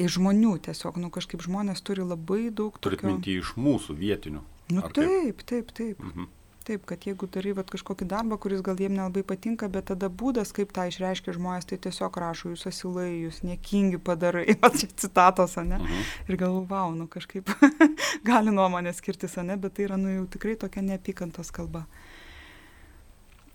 Iš žmonių tiesiog, nu kažkaip žmonės turi labai daug... Turit tokio... minti iš mūsų vietinių. Nu taip, taip, taip. Mhm. Taip, kad jeigu darai vat, kažkokį darbą, kuris gal jiem nelabai patinka, bet tada būdas, kaip tą išreiškia žmonės, tai tiesiog rašo, jūs asilai, jūs niekingi padarai, [LAUGHS] citatos, ne? Mhm. Ir galvoju, wow, nu kažkaip [LAUGHS] gali nuomonė skirtis, ne, bet tai yra nu jau tikrai tokia neapykantos kalba.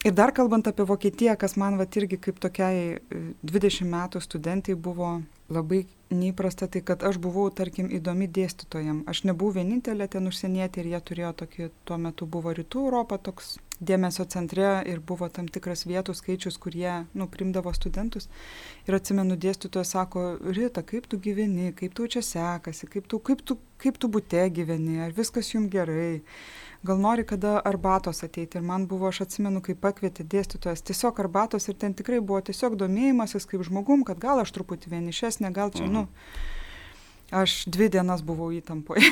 Ir dar kalbant apie Vokietiją, kas man vat irgi kaip tokiai 20 e, metų studentai buvo labai neįprasta tai, kad aš buvau, tarkim, įdomi dėstytojam. Aš nebuvau vienintelė ten užsienietė ir jie turėjo tokį, tuo metu buvo Rytų Europą toks dėmesio centre ir buvo tam tikras vietų skaičius, kurie, nu, primdavo studentus. Ir atsimenu, dėstytojas sako, Rita, kaip tu gyveni, kaip tu čia sekasi, kaip tu, kaip tu, kaip tu būte gyveni, ar viskas jums gerai gal nori kada arbatos ateiti. Ir man buvo, aš atsimenu, kai pakvietė dėstytojas, tiesiog arbatos ir ten tikrai buvo tiesiog domėjimasis kaip žmogum, kad gal aš truputį vienišesnė, gal čia, mhm. nu. Aš dvi dienas buvau įtampoje.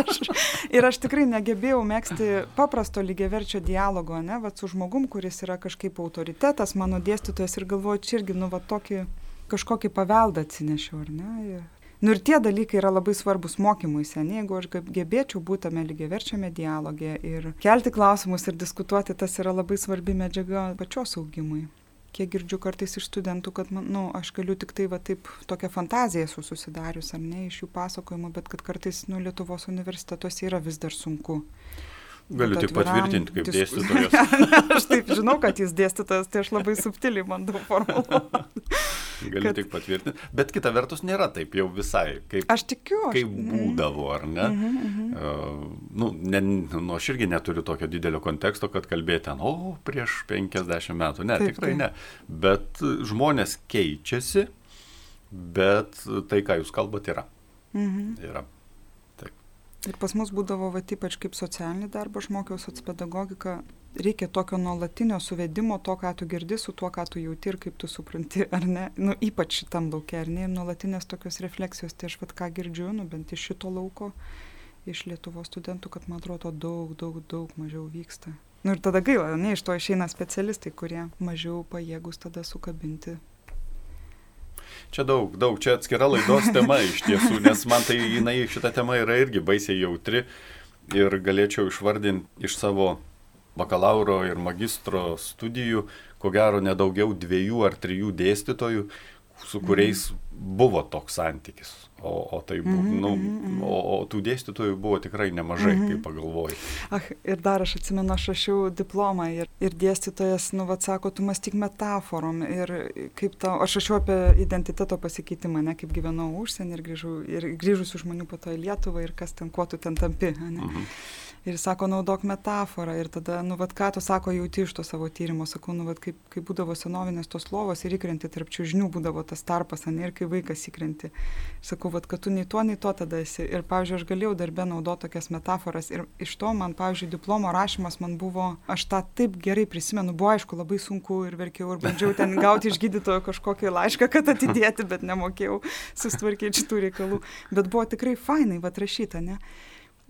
[LAUGHS] ir aš tikrai negebėjau mėgsti paprasto lygiaverčio dialogo, ne, va, su žmogum, kuris yra kažkaip autoritetas, mano dėstytojas ir galvoju, čia irgi, nu, va, tokį kažkokį paveldą atsinešiau, ar ne? Ir Nu ir tie dalykai yra labai svarbus mokymuisi, ne? jeigu aš gebėčiau būti tame lygiaverčiame dialogė ir kelti klausimus ir diskutuoti, tas yra labai svarbi medžiaga pačios augimui. Kiek girdžiu kartais iš studentų, kad man, nu, aš galiu tik tai va taip tokią fantaziją esu susidarius, ar ne, iš jų pasakojimų, bet kad kartais, nu, Lietuvos universitetuose yra vis dar sunku. Galiu tik patvirtinti kaip diskus... dėstytojas. [LAUGHS] aš taip žinau, kad jis dėstytojas, tai aš labai subtiliai bandau [LAUGHS] formuluoti. Galiu kad... tik patvirtinti. Bet kita vertus nėra taip jau visai, kaip, aš tikiu, aš... kaip būdavo, ar ne? Mm -hmm, mm -hmm. Uh, nu, ne, nu, aš irgi neturiu tokio didelio konteksto, kad kalbėti ten, o, prieš 50 metų. Ne, taip, tikrai taip. ne. Bet žmonės keičiasi, bet tai, ką jūs kalbate, yra. -hmm. Yra. Ir pas mus būdavo, va, ypač kaip socialinį darbą, aš mokiausi atspedagogiką, reikia tokio nuolatinio suvedimo to, ką tu girdi, su tuo, ką tu jauti ir kaip tu supranti, [LAUGHS] ar ne, nu, ypač šitam laukia, ar ne, ir nuolatinės tokios refleksijos, tai aš vad ką girdžiu, nu, bent iš šito lauko, iš Lietuvos studentų, kad man atrodo daug, daug, daug mažiau vyksta. Nu ir tada gaila, ne, iš to išeina specialistai, kurie mažiau pajėgus tada sukabinti Čia daug, daug, čia atskira laidos tema iš tiesų, nes man tai jinai šita tema yra irgi baisiai jautri ir galėčiau išvardinti iš savo bakalauro ir magistro studijų, ko gero nedaugiau dviejų ar trijų dėstytojų, su kuriais buvo toks santykis. O, o, tai buvo, mm -hmm, nu, mm -hmm. o, o tų dėstytojų buvo tikrai nemažai, mm -hmm. kai pagalvoji. Ach, ir dar aš atsimenu, aš rašiau diplomą ir, ir dėstytojas, nu, vad sako, tu mąstyk metaforom ir kaip tau, aš rašiau apie identiteto pasikeitimą, ne, kaip gyvenau užsienį ir, grįžau, ir grįžusių žmonių po to į Lietuvą ir kas ten, kuo tu ten tampi. Ne. Mm -hmm ir sako naudok metaforą. Ir tada nu vat ką tu sako jauti iš to savo tyrimo sakau nu vat kaip kaip būdavo senovinės tos lovos ir įkrenti tarp čiužinių būdavo tas tarpas ane ir kai vaikas įkrenti. Sakau vat kad tu nei tuo nei tuo tada esi. Ir pavyzdžiui aš galėjau darbe naudot tokias metaforas ir iš to man pavyzdžiui diplomo rašymas man buvo aš tą taip gerai prisimenu buvo aišku labai sunku ir verkiau ir bandžiau ten [LAUGHS] gauti iš gydytojo kažkokį laišką kad atidėti bet nemokėjau susitvarkyt šitų reikalų. Bet buvo tikrai fainai vat rašyt ane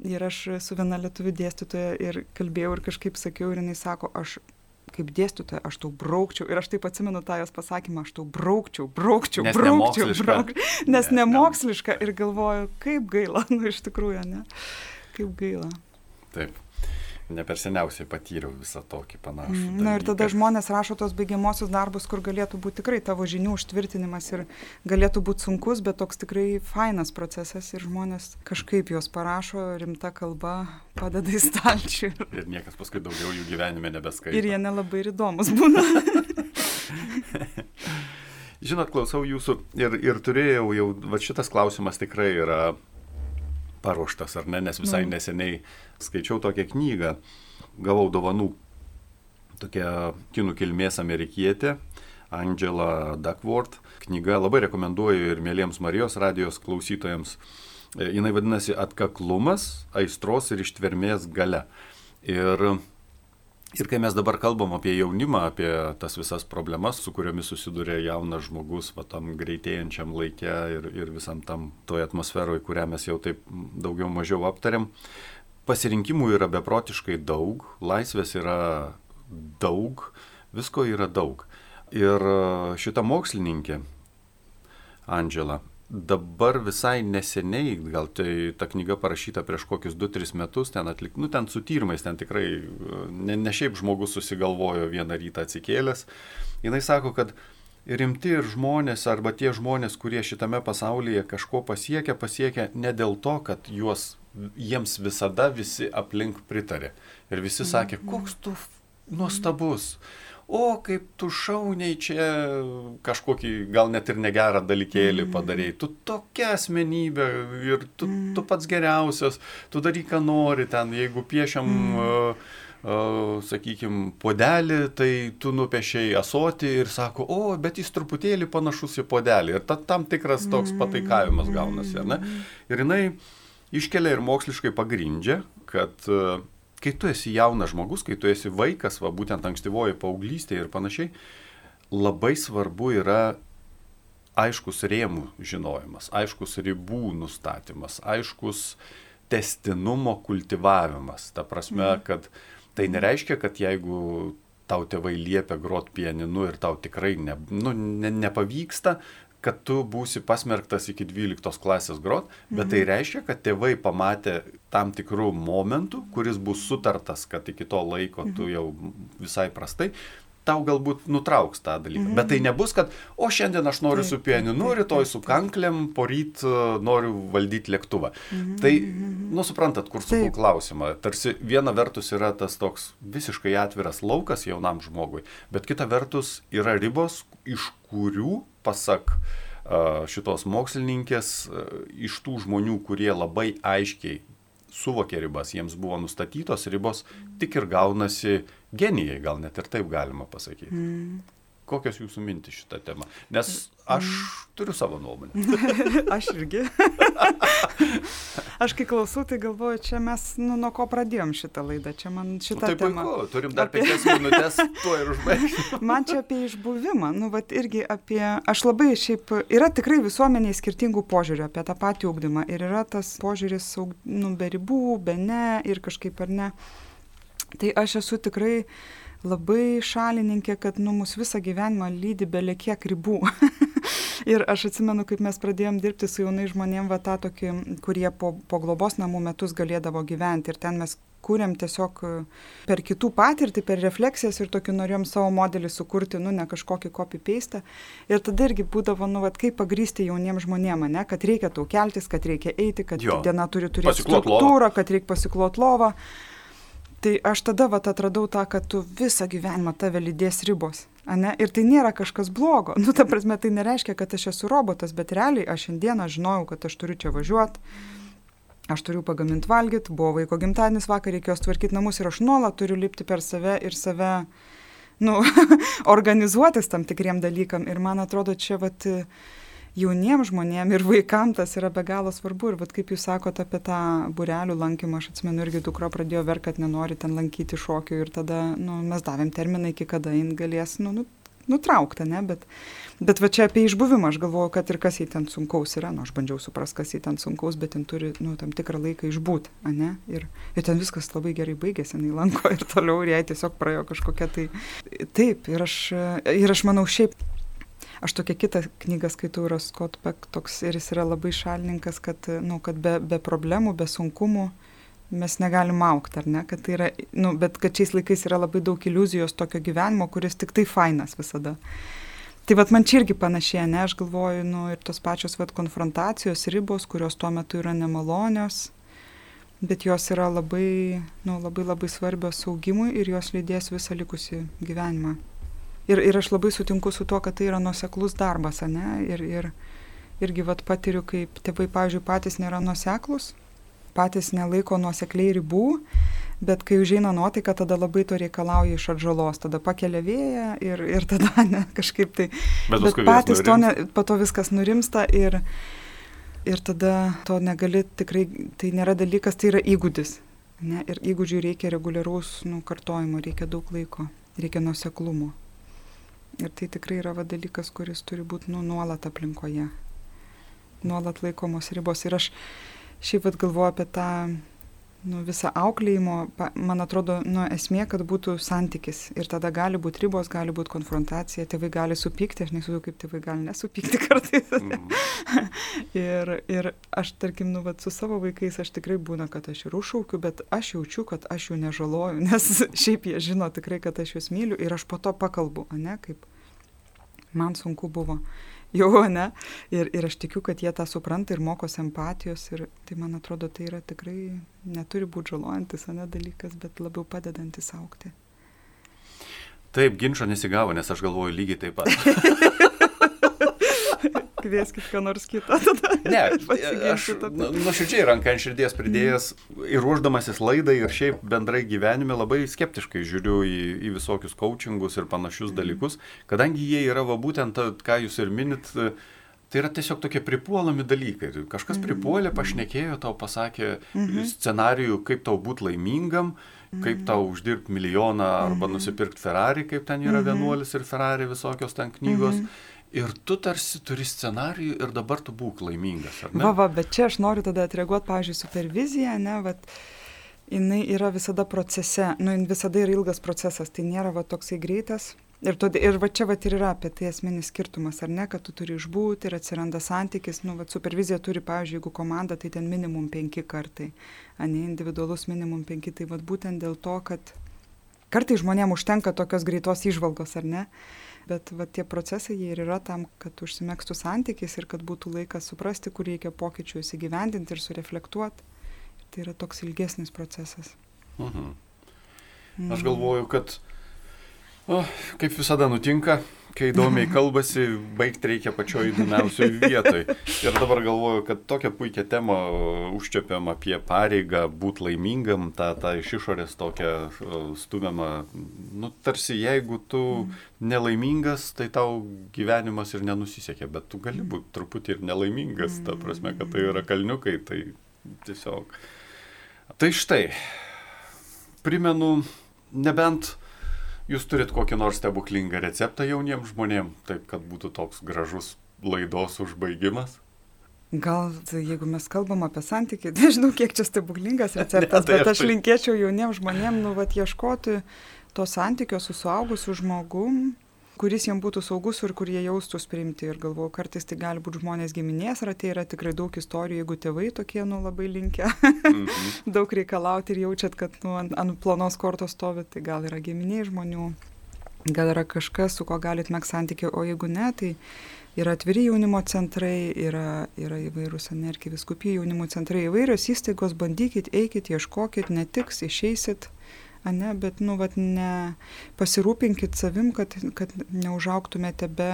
Ir aš su viena lietuvių dėstytoja ir kalbėjau ir kažkaip sakiau, ir jinai sako, aš kaip dėstytoja, aš tau braukčiau. Ir aš taip atsimenu tą jos pasakymą, aš tau braukčiau, braukčiau, Nes braukčiau, braukčiau. Nes Ne, nemoksliška. Ir galvoju, kaip gaila, [LAUGHS] nu iš tikrųjų, ne? Kaip gaila. Taip. Ne per seniausiai patyriau visą tokį panašų. Mm, Na ir tada dalyką. žmonės rašo tos baigiamosius darbus, kur galėtų būti tikrai tavo žinių užtvirtinimas ir galėtų būti sunkus, bet toks tikrai fainas procesas ir žmonės kažkaip juos parašo rimta kalba, padeda į stalčių ir, [LAUGHS] Ir niekas paskui daugiau jų gyvenime nebeskaito. ir jie nelabai ir įdomus būna. [LAUGHS] Žinot, klausau jūsų ir, ir turėjau jau, va šitas klausimas tikrai yra paruoštas, ar ne, nes visai Nu. neseniai skaičiau tokią knygą, gavau dovanų tokia kinų kilmės amerikietė, Angela Duckworth. Knyga labai rekomenduoju ir mėlyms Marijos radijos klausytojams. E, Jinai vadinasi Atkaklumas, aistros ir ištvermės gale. Ir Ir kai mes dabar kalbam apie jaunimą, apie tas visas problemas, su kuriomis susiduria jaunas žmogus, va tam greitėjančiam laikė ir, ir visam tam toje atmosferoje, kurią mes jau taip daugiau mažiau aptariam, pasirinkimų yra beprotiškai daug, laisvės yra daug, visko yra daug. Ir šita mokslininkė, Andžela, dabar visai neseniai, gal tai ta knyga parašyta prieš kokius 2-3 metus, ten atlik, nu ten su tyrimais, ten tikrai e, ne, ne šiaip žmogus susigalvojo vieną rytą atsikėlęs. Jis sako, kad rimti ir žmonės arba tie žmonės, kurie šitame pasaulyje kažko pasiekia, pasiekia ne dėl to, kad juos, jiems visada visi aplink pritarė. Ir visi sakė, koks tu nuostabus. O kaip tu šauniai čia kažkokį gal net ir negerą dalykėlį padarėjai. Tu tokia asmenybė ir tu, tu pats geriausias, tu daryk, ką nori ten, jeigu piešiam, uh, uh, sakykime, podelį, tai tu nupiešiai asoti ir sako, o, bet jis truputėlį panašus į podelį. Ir ta, tam tikras toks pataikavimas gaunasi, ne? Ir jinai iškelia ir moksliškai pagrindžia, kad uh, kai tu esi jaunas žmogus, kai tu esi vaikas, va būtent ankstyvoji paauglystė ir panašiai, labai svarbu yra aiškus rėmų žinojimas, aiškus ribų nustatymas, aiškus testinumo kultivavimas. Ta prasme, kad tai nereiškia, kad jeigu tau tėvai liepia grot pianinu ir tau tikrai ne, nu, ne, nepavyksta, kad tu būsi pasmerktas iki 12 klasės grot, bet tai reiškia, kad tėvai pamatė tam tikrų momentų, kuris bus sutartas, kad iki to laiko tu jau visai prastai, tau galbūt nutrauks tą dalyką. Bet tai nebus, kad, o šiandien aš noriu su pianinu, rytoj su kanklėm, poryt e, noriu valdyti lėktuvą. Tai, nu suprantat, kur su Taip. klausimą. Tarsi viena vertus yra tas toks visiškai atviras laukas jaunam žmogui, bet kita vertus yra ribos, iš kurių, pasak a, šitos mokslininkės, a, iš tų žmonių, kurie labai aiškiai suvokė ribas, jiems buvo nustatytos ribos, tik ir gaunasi genijai, gal net ir taip galima pasakyti. Mm. Kokios jūsų mintys šitą temą? Nes aš turiu savo nuomonę. [LAUGHS] Aš irgi. Aš kai klausau, tai galvoju, čia mes, nu, nuo ko pradėjom šitą laidą. Čia man Nu, šitą tai temą. puiku, turim dar Apie- penkias minutės, tuo ir užbaigsim. [LAUGHS] Man čia apie išbuvimą, nu, vat irgi apie, aš labai šiaip, yra tikrai visuomeniai skirtingų požiūrių apie tą patį ūkdymą ir yra tas požiūris, nu, be ribų, be ne ir kažkaip ar ne. Tai aš esu tikrai labai šalininkė, kad nu, mus visą gyvenimą lydi belekiek ribų. [LAUGHS] ir aš atsimenu, kaip mes pradėjom dirbti su jaunai žmonėm, va tą tokį, kurie po, po globos namų metus galėdavo gyventi. Ir ten mes kūrėm tiesiog e, per kitų patirtį, per refleksijas ir tokį norėjom savo modelį sukurti, nu, ne kažkokį copy-paste. Ir tada irgi būdavo, nu, vat, kaip pagrysti jauniems žmonėms, ne, kad reikia tau keltis, kad reikia eiti, kad Jo. diena turi turėti struktūrą, kad reikia pasiklot lovą. Tai aš tada vat atradau tą, kad tu visą gyvenimą tave lydės ribos. Ane? Ir tai nėra kažkas blogo. Nu, ta prasme, tai nereiškia, kad aš esu robotas, bet realiai aš šiandieną žinojau, kad aš turiu čia važiuoti. Aš turiu pagaminti valgyti, buvo vaiko gimtadienis vakar, reikėjo tvarkyti namus ir aš nuolat turiu lipti per save ir save, nu, [LAUGHS] organizuotis tam tikriem dalykam. Ir man atrodo, čia vat jauniems žmonėms ir vaikams tas yra be galo svarbu. Ir vat, kaip jūs sakote apie tą burelių lankymą, aš atsimenu irgi dukro pradėjo verkti, kad nenori ten lankyti šokių ir tada nu, mes davėm terminą, iki kada jin galės, nu, nu, nutraukta, ne, bet, bet va čia apie išbuvimą aš galvoju, kad ir kas jį ten sunkaus yra, nu aš bandžiau suprasti, kas jį ten sunkaus, bet ten turi, nu, tam tikrą laiką išbūti, ne, ir, ir ten viskas labai gerai baigėsi, jinai lanko ir toliau, ir jai tiesiog praėjo kažkokia tai, taip, ir aš, ir aš manau šiaip Aš tokią kitą knygą skaitau, yra Scott Peck, toks ir jis yra labai šalininkas, kad, nu, kad be, be problemų, be sunkumų mes negalim aukti, ar ne, kad tai yra, nu, bet kad šiais laikais yra labai daug iliuzijos tokio gyvenimo, kuris tik tai fainas visada. Tai vad man čia irgi panašiai, ne, aš galvoju, nu, ir tos pačios vad konfrontacijos ribos, kurios tuo metu yra nemalonios, bet jos yra labai, nu, labai labai svarbios saugimui ir jos lydės visą likusį gyvenimą. Ir, ir aš labai sutinku su tuo, kad tai yra nuseklus darbas, ne? Ir, ir irgi vat patiriu, kaip tėvai, pavyzdžiui, patys nėra nuseklus, patys nelaiko nuosekliai ribų, bet kai užeina nuotaika, tada labai to reikalauja iš atžalos, tada pakelia vėją ir, ir tada [LAUGHS] ne, kažkaip tai. Bet, bet patys to, ne, po to viskas nurimsta ir, ir tada to negali tikrai, tai nėra dalykas, tai yra įgūdis. Ne? Ir įgūdžių reikia reguliaraus nu, kartojimo, reikia daug laiko, reikia nuseklumo. Ir tai tikrai yra va, dalykas, kuris turi būti nu, nuolat aplinkoje. Nuolat laikomos ribos. Ir aš šiaip pat galvoju apie tą nu, visą auklėjimo, man atrodo, nu, esmė, kad būtų santykis. Ir tada gali būti ribos, gali būti konfrontacija, tėvai gali supykti, aš nesuvokiu, kaip tėvai gali nesupykti [LAUGHS] kartais. Mm. ir, ir aš, tarkim, nu, vat, su savo vaikais aš tikrai būna, kad aš ir užšaukiu, bet aš jaučiu, kad aš jų nežaloju, [LAUGHS] nes šiaip jie žino tikrai, kad aš juos myliu ir aš po to pakalbu, ne, kaip man sunku buvo jau, ne? Ir, ir aš tikiu, kad jie tą supranta ir mokosi empatijos. Ir tai, man atrodo, tai yra tikrai neturi būti žalojantis, ne dalykas, bet labiau padedantis aukti. Taip, ginčio nesigavo, nes aš galvoju lygiai taip pat. [LAUGHS] kvieskit ką nors kitą. [LAUGHS] Ne, aš nu, nuoširdžiai ranką ant širdies pridėjęs ir ruoždamasis laidai ir šiaip bendrai gyvenime labai skeptiškai žiūriu į, į visokius coachingus ir panašius mhm. dalykus, kadangi jie yra va būtent, ką jūs ir minit, Tai yra tiesiog tokie pripuolami dalykai. Kažkas mhm. pripuolė, pašnekėjo, tau pasakė mhm. scenarijų, kaip tau būti laimingam, kaip tau uždirbti milijoną arba nusipirkti Ferrari, kaip ten yra vienuolis ir Ferrari visokios ten knygos. Ir tu tarsi turi scenarijų ir dabar tu būk laimingas? Va, va, bet čia aš noriu tada atreaguoti, pavyzdžiui, superviziją, ne, va, jinai yra visada procese, nu, visada yra ilgas procesas, tai nėra va toksai greitas. Ir, todė, ir va čia va ir yra apie tai esminis skirtumas, ar ne, kad tu turi išbūti ir atsiranda santykis, nu, va supervizija turi, pavyzdžiui, jeigu komanda, tai ten minimum penki kartai, o ne individualus minimum penki, tai va būtent dėl to, kad kartai žmonėms užtenka tokios greitos išvalgos, ar ne? Bet va, tie procesai jie ir yra tam, kad užsimėgstų santykis ir kad būtų laikas suprasti, kur reikia pokyčių įsigyvendinti ir sureflektuoti. Tai yra toks ilgesnis procesas. Mhm. Aš galvoju, kad, o, kaip visada nutinka, kai įdomiai [LAUGHS] kalbasi, baigti reikia pačioj įdomiausioje vietoje. Ir dabar galvoju, kad tokią puikią temą užčiapiam apie pareigą būti laimingam, tą, tą iš išorės tokią stumiamą, nu, tarsi jeigu tu nelaimingas, tai tau gyvenimas ir nenusisekė, bet tu gali būti truputį ir nelaimingas, ta prasme, kad tai yra kalniukai, tai tiesiog. Tai štai, primenu, nebent Jūs turit kokį nors stebuklingą receptą jauniems žmonėms, taip kad būtų toks gražus laidos užbaigimas? Gal jeigu mes kalbam apie santykį, [LAUGHS] nežinau, kiek čia stebuklingas [LAUGHS] receptas, ne, tai bet aš tai... linkėčiau jauniems žmonėms, nu, vat, ieškoti to santykio su suaugusiu žmogum, kuris jiem būtų saugus ir kur jie jaustus priimti. Ir galvoju, kartais tai gali būti žmonės giminės rate, yra tikrai daug istorijų, jeigu tėvai tokie, nu, labai linkę -hmm. [LAUGHS] daug reikalauti ir jaučiat, kad, nu, ant, ant planos kortos stovi, tai gal yra giminiai žmonių, gal yra kažkas, su ko galit mėg santykių, o jeigu ne, tai yra atviri jaunimo centrai, yra, yra įvairūs energijai viskupijų jaunimo centrai, įvairios įstaigos, bandykit, eikit, ieškokit, netiks, išeisit ane, bet, nu, vat, ne, pasirūpinkit savim, kad, kad neužauktumėte be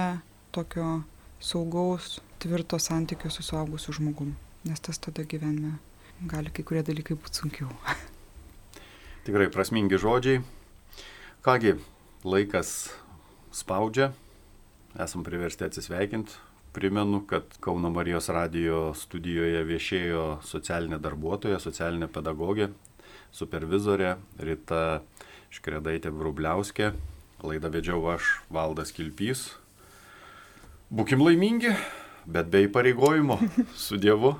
tokio saugaus, tvirto santykio su suaugusiu žmogum, nes tas tada gyvenime gali kai kurie dalykai būti sunkiau. [LAUGHS] Tikrai prasmingi žodžiai. Kągi, laikas spaudžia, esam priversti atsisveikinti. Primenu, kad Kauno Marijos radio studijoje viešėjo socialinė darbuotoja, socialinė pedagogė supervizorė Rita Škredaitė Vrubliauskė, Laidą vedžiau aš, Valdas Kilpys. Būkim laimingi, bet be įpareigojimo su Dievu.